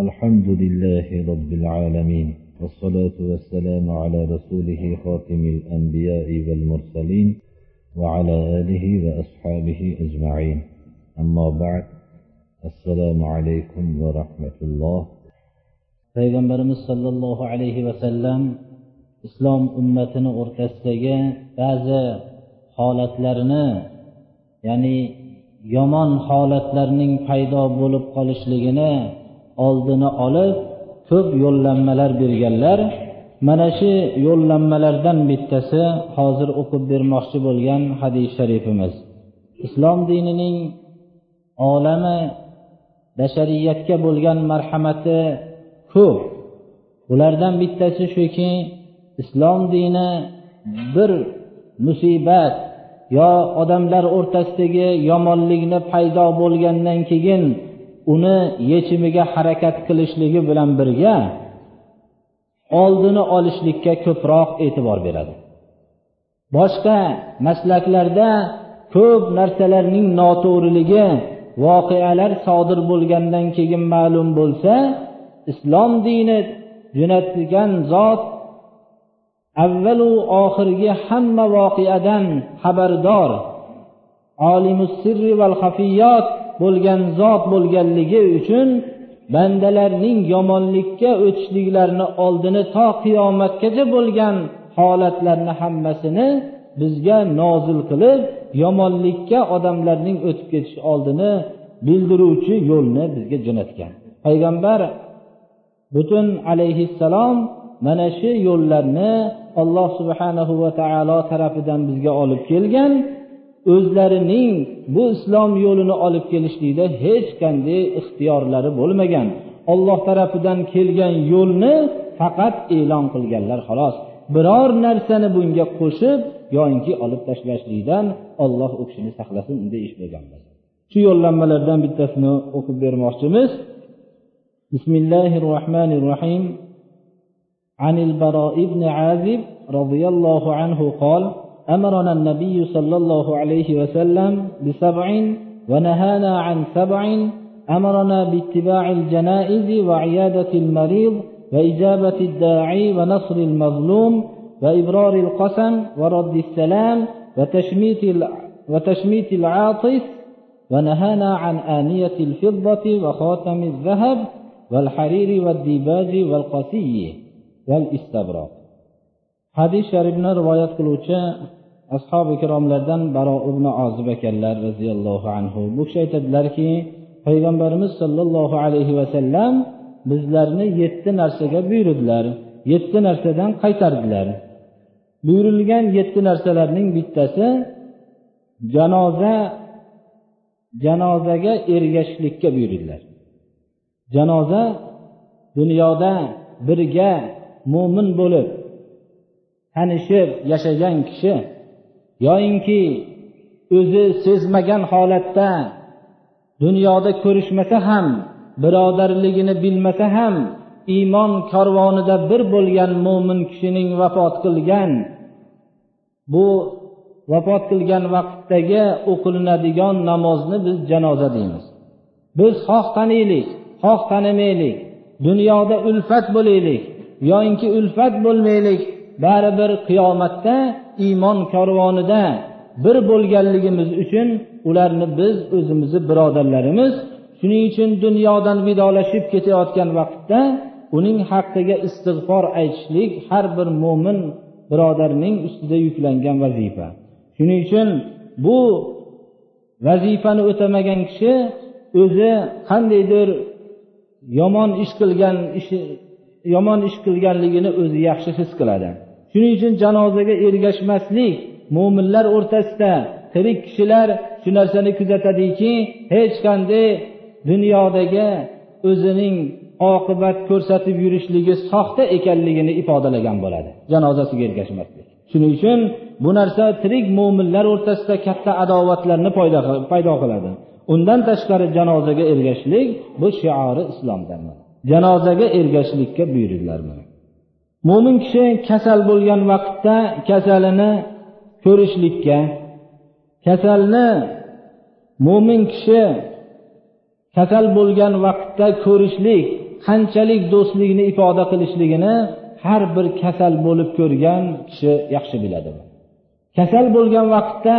الحمد لله رب العالمين والصلاة والسلام على رسوله خاتم الأنبياء والمرسلين وعلى آله وأصحابه أجمعين أما بعد السلام عليكم ورحمة الله payg'ambarimiz sollallohu alayhi vasallam islom ummatini o'rtasidagi ba'zi holatlarni ya'ni yomon holatlarning paydo bo'lib qolishligini oldini olib ko'p yo'llanmalar berganlar. Mana shu yo'llanmalardan bittasi hozir o'qib bermoqchi bo'lgan hadis sharifimiz. Islom dinining olami bashariyatga bo'lgan marhamati ko'p. Ulardan bittasi shuki islom dini bir musibat yo odamlar o'rtasidagi yomonlikni paydo bo'lgandan keyin uni yechimiga harakat qilishligi bilan birga oldini olishlikka ko'proq e'tibor beradi. Boshqa maslaklarda ko'p narsalarning noto'g'riligi voqealar sodir bo'lgandan keyin ma'lum bo'lsa islom dini jo'natgan zot avvalu oxirgi hamma voqeadan xabardor. Olimus sirri val xafiyot bo'lgan zot bo'lganligi uchun bandalarning yomonlikka o'tishliklarini oldini to qiyomatgacha bo'lgan holatlarni hammasini bizga nozil qilib yomonlikka odamlarning o'tib ketish oldini bildiruvchi yo'lni bizga jo'natgan. Payg'ambar butun alayhissalom mana shu yo'llarni alloh subhanahu va taolo tarafidan bizga olib kelgan. o'zlarining bu islom yo'lini olib kelishlikda hech qanday ixtiyorlari bo'lmagan olloh tarafidan kelgan yo'lni faqat e'lon qilganlar xolos biror narsani bunga qo'shib yoinki olib tashlashlikdan olloh u kishini saqlasin unday ish bo'lgan shu yo'llanmalardan bittasini o'qib bermoqchimiz bismillahi rohmanir rohim عن البراء بن عازب رضي الله عنه قال أمرنا النبي صلى الله عليه وسلم بسبع ونهانا عن سبع أمرنا باتباع الجنائز وعيادة المريض وإجابة الداعي ونصر المظلوم وإبرار القسم ورد السلام وتشميت وتشميت العاطف ونهانا عن آنية الفضة وخاتم الذهب والحرير والديباج والقسي والاستبراق. hadis sharifni rivoyat qiluvchi ashobi ikromlardan baro ibn ozib ekanlar roziyallohu anhu. Bu kishi aytadilarki payg'ambarimiz sollallohu alayhi vasallam bizlarni yetti narsaga buyurdilar. Yetti narsadan qaytardilar. Buyurilgan yetti narsalarning bittasi janoza janozaga ergashishlikka buyurdilar. Janoza dunyoda birga mo'min bo'lib tanishib yashagan kishi yoyinki o'zi sezmagan holatda dunyoda ko'rishmasa ham birodarligini bilmasa ham iymon korvonida bir bo'lgan mo'min kishining vafot qilgan bu vafot qilgan vaqtdagi o'qilinadigan namozni biz janoza deymiz. Biz xoh taniylik xoh tanimaylik dunyoda ulfat bo'laylik yoyinki ulfat bo'lmaylik baribir qiyomatda iymon korvonida bir bo'lganligimiz uchun ularni biz o'zimizni birodarlarimiz shuning uchun dunyodan vidolashib ketayotgan vaqtda uning haqqiga istig'for aytishlik har bir mo'min birodarning ustida yuklangan vazifa. Shuning uchun bu vazifani o'tamagan kishi o'zi qandaydir yomon ish qilgan ishi yomon ish qilganligini o'zi yaxshi his qiladi. Shuning uchun janozaga ergashmaslik mo'minlar o'rtasida tirik kishilar shu narsani kuzatadiki hech qanday dunyodagi o'zining oqibat ko'rsatib yurishligi soxta ekanligini ifodalagan bo'ladi janozasiga ergashmaslik. Shuning uchun bu narsa tirik mo'minlar o'rtasida katta adovatlarni paydo qiladi. Undan tashqari janozaga ergashishlik bu shiori islomdan janozaga ergashishlikka buyurdilar mo'min kishi kasal bo'lgan vaqtda kasalini ko'rishlikka kasalni mo'min kishi kasal bo'lgan vaqtda ko'rishlik qanchalik do'stlikni ifoda qilishligini har bir kasal bo'lib ko'rgan kishi yaxshi biladi. Kasal bo'lgan vaqtda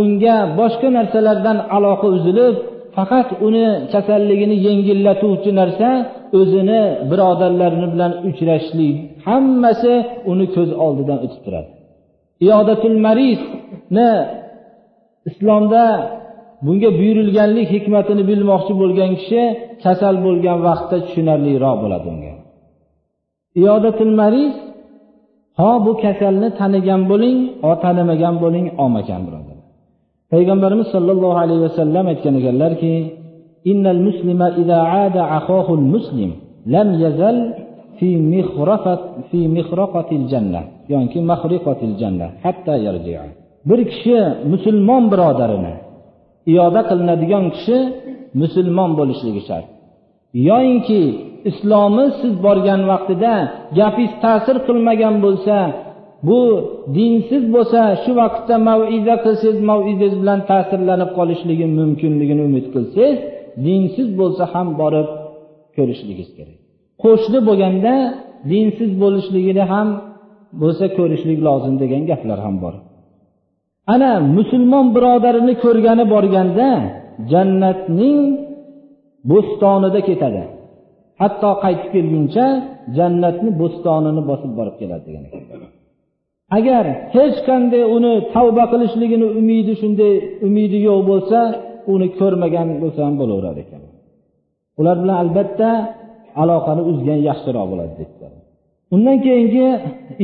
unga boshqa narsalardan aloqa uzilib faqat uni kasalligini yengillatuvchi narsa o'zini birodarlarini bilan uchrashishlik hammasi uni ko'z oldidan o'tib turadi. Iyodatul marisni islomda bunga buyurilganlik hikmatini bilmoqchi bo'lgan kishi kasal bo'lgan vaqtda tushunarliroq bo'ladi unga iyodatul maris ho bu kasalni tanigan bo'ling ho tanimagan bo'ling olmagan birodar. Payg'ambarimiz sollallohu alayhi vasallam aytgan ekanlarki innal muslima idza aada akhahul muslim lam yazal fi mikhrafat fi mikhraqatil jannah. Yoki mahriqatil jannah hatta yarji'a bir kishi musulmon birodarini iyoda qilinadigan kishi musulmon bo'lishligi shart. Yoyinki islomi siz borgan vaqtida gapingiz ta'sir qilmagan bo'lsa bu dinsiz bo'lsa shu vaqtda maviza qilsangiz mavizangiz bilan ta'sirlanib qolishligi mumkinligini umid qilsangiz dinsiz bo'lsa ham borib ko'rishligingiz kerak. Qo'shni bo'lganda dinsiz bo'lishligini ham bo'lsa ko'rishlik lozim degan gaplar ham bor. Ana musulmon birodarini ko'rgani borganda jannatning bo'stonida ketadi. Hatto qaytib kelguncha jannatni bo'stonini bosib borib keladi degan agar hech qanday uni tavba qilishligini umidi shunday umidi yo'q bo'lsa uni ko'rmagan bo'lsa ham bo'laverar ekan. Ular bilan albatta aloqani uzgan yaxshiroq bo'ladi dedilar. Undan keyingi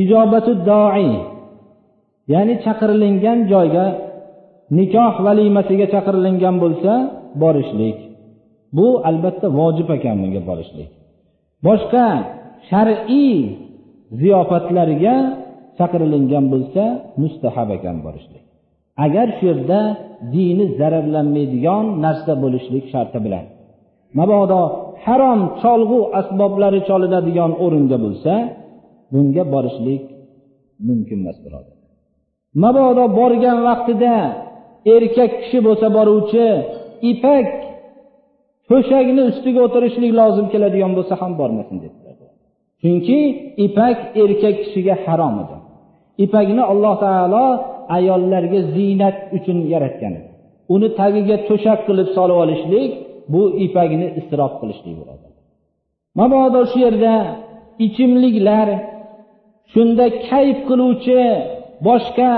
ijobatu doi ya'ni chaqirilingan joyga nikoh valimasiga chaqirilingan bo'lsa borishlik. Bu albatta vojib ekan bunga borishlik. Boshqa shar'iy ziyofatlarga chaqirilingan bo'lsa mustahab ekan borishlik. Agar shu yerda dini zararlanmaydigan narsa bo'lishlik sharti bilan. Mabodo harom cholg'u asboblari cholinadigan o'rinda bo'lsa bunga borishlik mumkin emas birodar. Mabodo borgan vaqtida erkak kishi bo'lsa boruvchi ipak to'shakni ustiga o'tirishlik lozim keladigan bo'lsa ham bormasin dedilar chunki ipak erkak kishiga harom edi. Ipakni alloh taolo ayollarga ziynat uchun yaratgan. Uni tagiga to'shak qilib solib olishlik bu ipakni isrof qilishlik bo'ladi. Mabodo shu yerda ichimliklar shunda kayf qiluvchi boshqa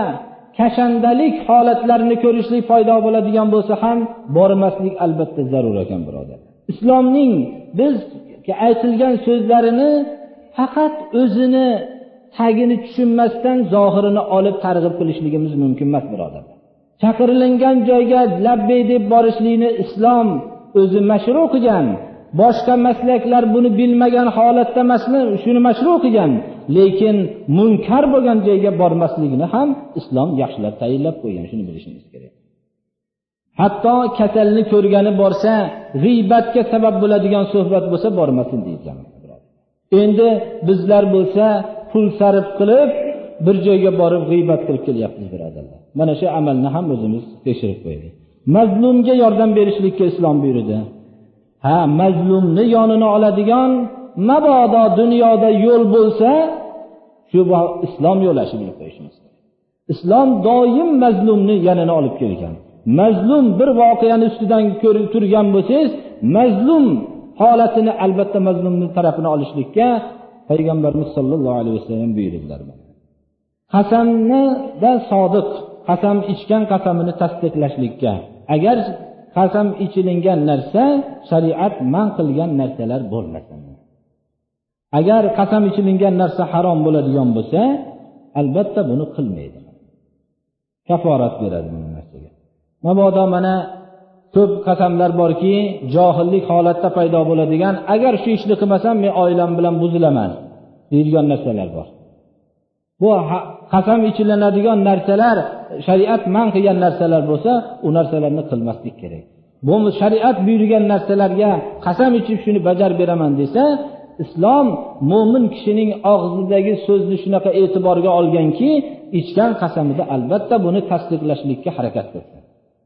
kashandalik holatlarini ko'rishlik paydo bo'ladigan bo'lsa ham bormaslik albatta zarur ekan birodar. Islomning bizga aytilgan so'zlarini faqat o'zini tagini tushunmasdan zohirini olib targ'ib qilishligimiz mumkin emas birodar. Chaqirilingan joyga labbay deb borishlikni islom o'zi mashru qilgan. Boshqa maslaklar buni bilmagan holatda shuni mashru qilgan. Lekin munkar bo'lgan joyga bormaslikni ham islom yaxshilab tayinlab qo'ygan shuni bilishimiz kerak. Hatto kasalni ko'rgani borsa g'iybatga sabab bo'ladigan suhbat bo'lsa bormasin deyilgan endi bizlar bo'lsa pul sarf qilib bir joyga borib g'iybat qilib kelyapmiz birodarlar. Mana shu amalni ham o'zimiz tekshirib qo'ydik. Mazlumga yordam berishlikka islom buyurdi. Ha mazlumni yonini oladigan mabodo dunyoda yo'l bo'lsa shu islom yo'la shu bilib qo'yishimiz islom doim mazlumni yanini olib kelgan. Mazlum bir voqeani ustidan ko'rib turgan bo'lsangiz mazlum holatini albatta mazlumni tarafini olishlikka payg'ambarimiz sollallohu alayhi vasallam buyurdilar qasamnida sodiq qasam ichgan qasamini tasdiqlashlikka. Agar qasam ichilingan narsa shariat man qilgan narsalar bo'lmasin. Agar qasam ichilingan narsa harom bo'ladigan bo'lsa albatta buni qilmaydi. Kaforat beradi bu narsaga. Mabodo mana ko'p qasamlar borki johillik holatda paydo bo'ladigan agar shu ishni qilmasam men oilam bilan buzilaman deydigan narsalar bor. Bu qasam ichilinadigan narsalar shariat man qilgan narsalar bo'lsa u narsalarni qilmaslik kerak. Bu shariat buyurgan narsalarga qasam ichib shuni bajarib beraman desa islom mo'min kishining og'zidagi so'zni shunaqa e'tiborga olganki ichgan qasamida albatta buni tasdiqlashlikka harakat qilsin.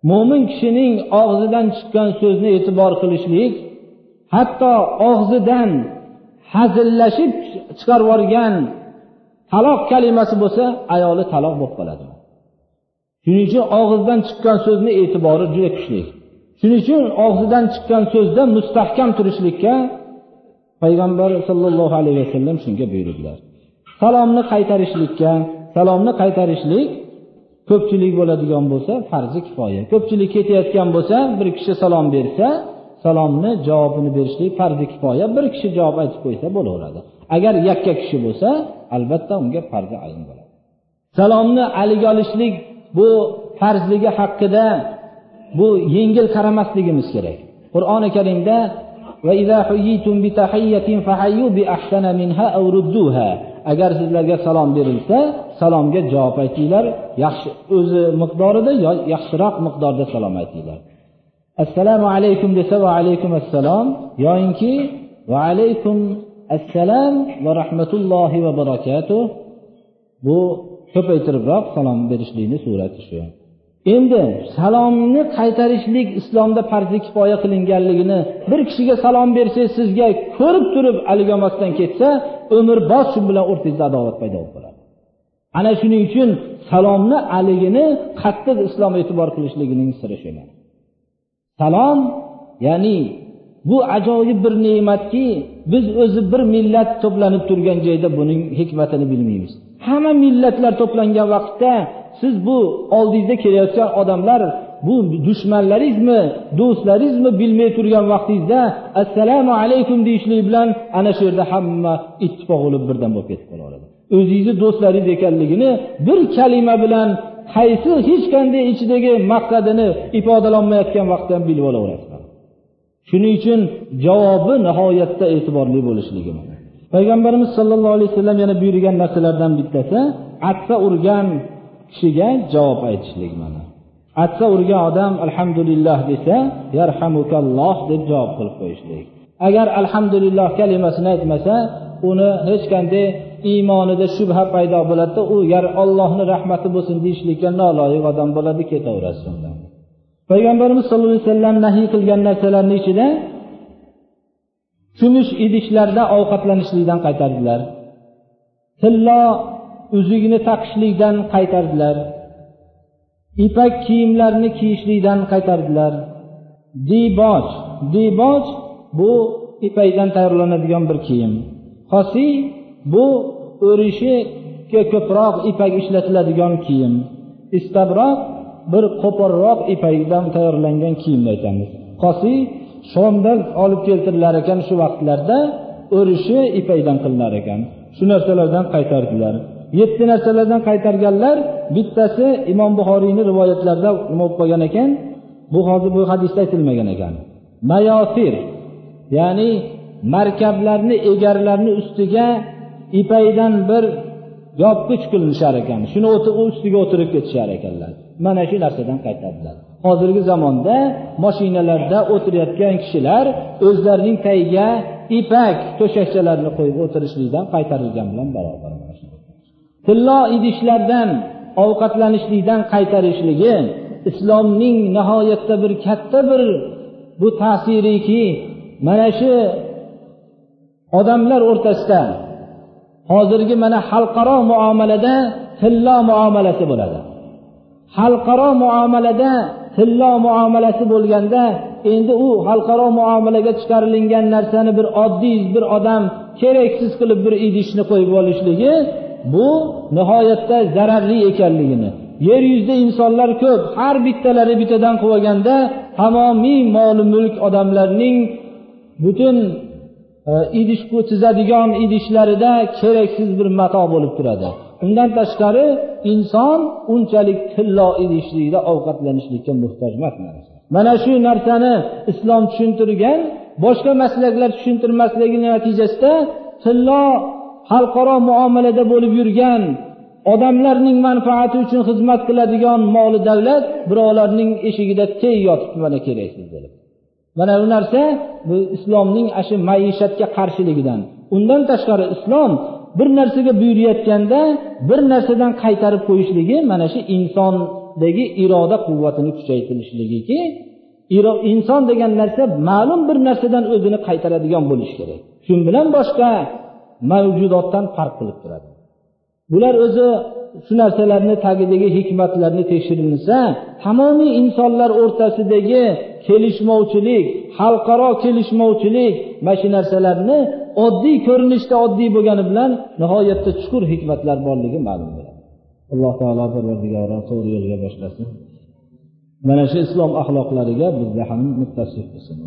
Mo'min kishining og'zidan chiqqan so'zni e'tibor qilishlik hatto og'zidan hazillashib chiqarib yuborgan taloq kalimasi bo'lsa ayoli taloq bo'lib qoladi. Shuning uchun og'izdan chiqqan so'zni e'tibori juda kuchli. Shuning uchun og'zidan chiqqan so'zda mustahkam turishlikka payg'ambar sollallohu alayhi vasallam shunga buyurdilar. Salomni qaytarishlikka salomni qaytarishlik ko'pchilik bo'ladigan bo'lsa farzi kifoya. Ko'pchilik ketayotgan bo'lsa bir kishi salom bersa salomni javobini berishlik farzi kifoya. Bir kishi javob aytib qo'ysa bo'laveradi. Agar yakka kishi bo'lsa albatta unga farzi ayn bo'ladi. Salomni aliga olishlik bu farzligi haqida bu yengil qaramasligimiz kerak. Qur'oni karimda agar sizlarga salom berilsa salomga javob aytinglar. Yaxshi o'zi miqdorida yo yaxshiroq miqdorda salom aytinglar. Assalomu alaykum desa va alaykum assalom. Yoyinki va alaykum assalom va rahmatullohi va barakatuh. Bu ko'paytiribroq salom berishlikni surati shu. Endi salomni qaytarishlik islomda farzi kifoya qilinganligini bir kishiga salom bersangiz sizga ko'rib turib haligi ketsa umrbod shu bilan o'rtangizda adovat paydo bo'lib qoladi. Ana shuning uchun salomni aligini qattiq islom e'tibor qilishligining siri shu salom ya'ni bu ajoyib bir ne'matki biz o'zi bir millat to'planib turgan joyda buning hikmatini bilmaymiz. Hamma millatlar to'plangan vaqtda siz bu oldingizda kelayotgan odamlar bu dushmanlaringizmi do'stlaringizmi bilmay turgan vaqtingizda assalomu alaykum deyishlik bilan ana shu yerda hamma ittifoq bo'lib birdan bo'lib ketib qolaveradi. O'zingizni do'stlaringiz ekanligini bir kalima bilan qaysi hech qanday ichidagi maqsadini ifodalanmayotgan vaqtda ham bilib olaverasizlar. Shuning uchun javobi nihoyatda e'tiborli bo'lishligi payg'ambarimiz sollallohu alayhi vasallam yana buyurgan narsalardan bittasi atsa urgan kishiga javob aytishlik mana. Atsa urgan odam alhamdulillah desa yarhamukalloh deb javob qilib qo'yishlik. Agar alhamdulillah kalimasini aytmasa uni hech qanday iymonida shubha paydo bo'ladida u gar allohni rahmati bo'lsin deyishlikka noloyiq odam bo'ladi ketaverasiz undan payg'ambarimiz sallallohu alayhi vasallam nahiy qilgan narsalarni ichida kumush idishlarda ovqatlanishlikdan qaytardilar. Tillo uzugini taqishlikdan qaytardilar. Ipak kiyimlarni kiyishlikdan qaytardilar. Diboj diboj bu ipakdan tayyorlanadigan bir kiyim. Hosiy bu o'rishiga ko'proq ipak ishlatiladigan kiyim. Istabroq bir qo'polroq ipakdan tayyorlangan kiyimni aytamiz. Qosiy shomdan olib keltirilar ekan shu vaqtlarda o'rishi ipakdan qilinar ekan. Shu narsalardan qaytardilar. Yetti narsalardan qaytarganlar bittasi imom buxoriyni rivoyatlarida nima bo'lib qolgan ekan? Bu hozir bu hadisda aytilmagan ekan. Mayotir ya'ni markablarni egarlarni ustiga ipakdan bir yopqich qilinishar ekan. Shuni ustiga o'tirib ketishar ekanlar. Mana shu narsadan qaytardilar. Hozirgi zamonda mashinalarda o'tirayotgan kishilar o'zlarining tagiga ipak to'shakchalarni qo'yib o'tirishlikdan qaytarilgan bilan barobar. Tillo idishlardan ovqatlanishlikdan qaytarishligi islomning nihoyatda bir katta bir bu ta'siriki mana shu odamlar o'rtasida hozirgi mana xalqaro muomalada tillo muomalasi bo'ladi. Xalqaro muomalada tillo muomalasi bo'lganda endi u xalqaro muomalaga chiqarilingan narsani bir oddiy bir odam keraksiz qilib bir idishni qo'yib olishligi bu nihoyatda zararli ekanligini. Yer yuzida insonlar ko'p. Har bittalari bittadan qilib olganda tamomiy moli mulk odamlarning butun e, idish chizadigan idishlarida keraksiz bir mato bo'lib turadi. Undan tashqari inson unchalik tillo idishlikda ovqatlanishlikka muhtoj emas mana shu narsani islom tushuntirgan boshqa maslaklar tushuntirmasligi natijasida tillo xalqaro muomalada bo'lib yurgan odamlarning manfaati uchun xizmat qiladigan moli davlat birovlarning eshigida teng yotibdi mana keraksiz deb mana bu narsa bu islomning ana shu maishatga qarshiligidan undan tashqari islom bir narsaga buyurayotganda bir narsadan qaytarib qo'yishligi mana shu insondagi iroda quvvatini kuchaytirishligiki inson degan narsa ma'lum bir narsadan o'zini qaytaradigan bo'lishi kerak. Shu bilan boshqa mavjudotdan farq qilib turadi. Bular o'zi shu narsalarni tagidagi hikmatlarni tekshirilsa tamomiy insonlar o'rtasidagi kelishmovchilik xalqaro kelishmovchilik mana shu narsalarni oddiy ko'rinishda oddiy bo'lgani bilan nihoyatda chuqur hikmatlar borligi ma'lum bo'ladi. Alloh taolo parvardigori to'g'ri yo'lga boshlasin. Mana shu islom axloqlariga bizni ham muttasif qilsin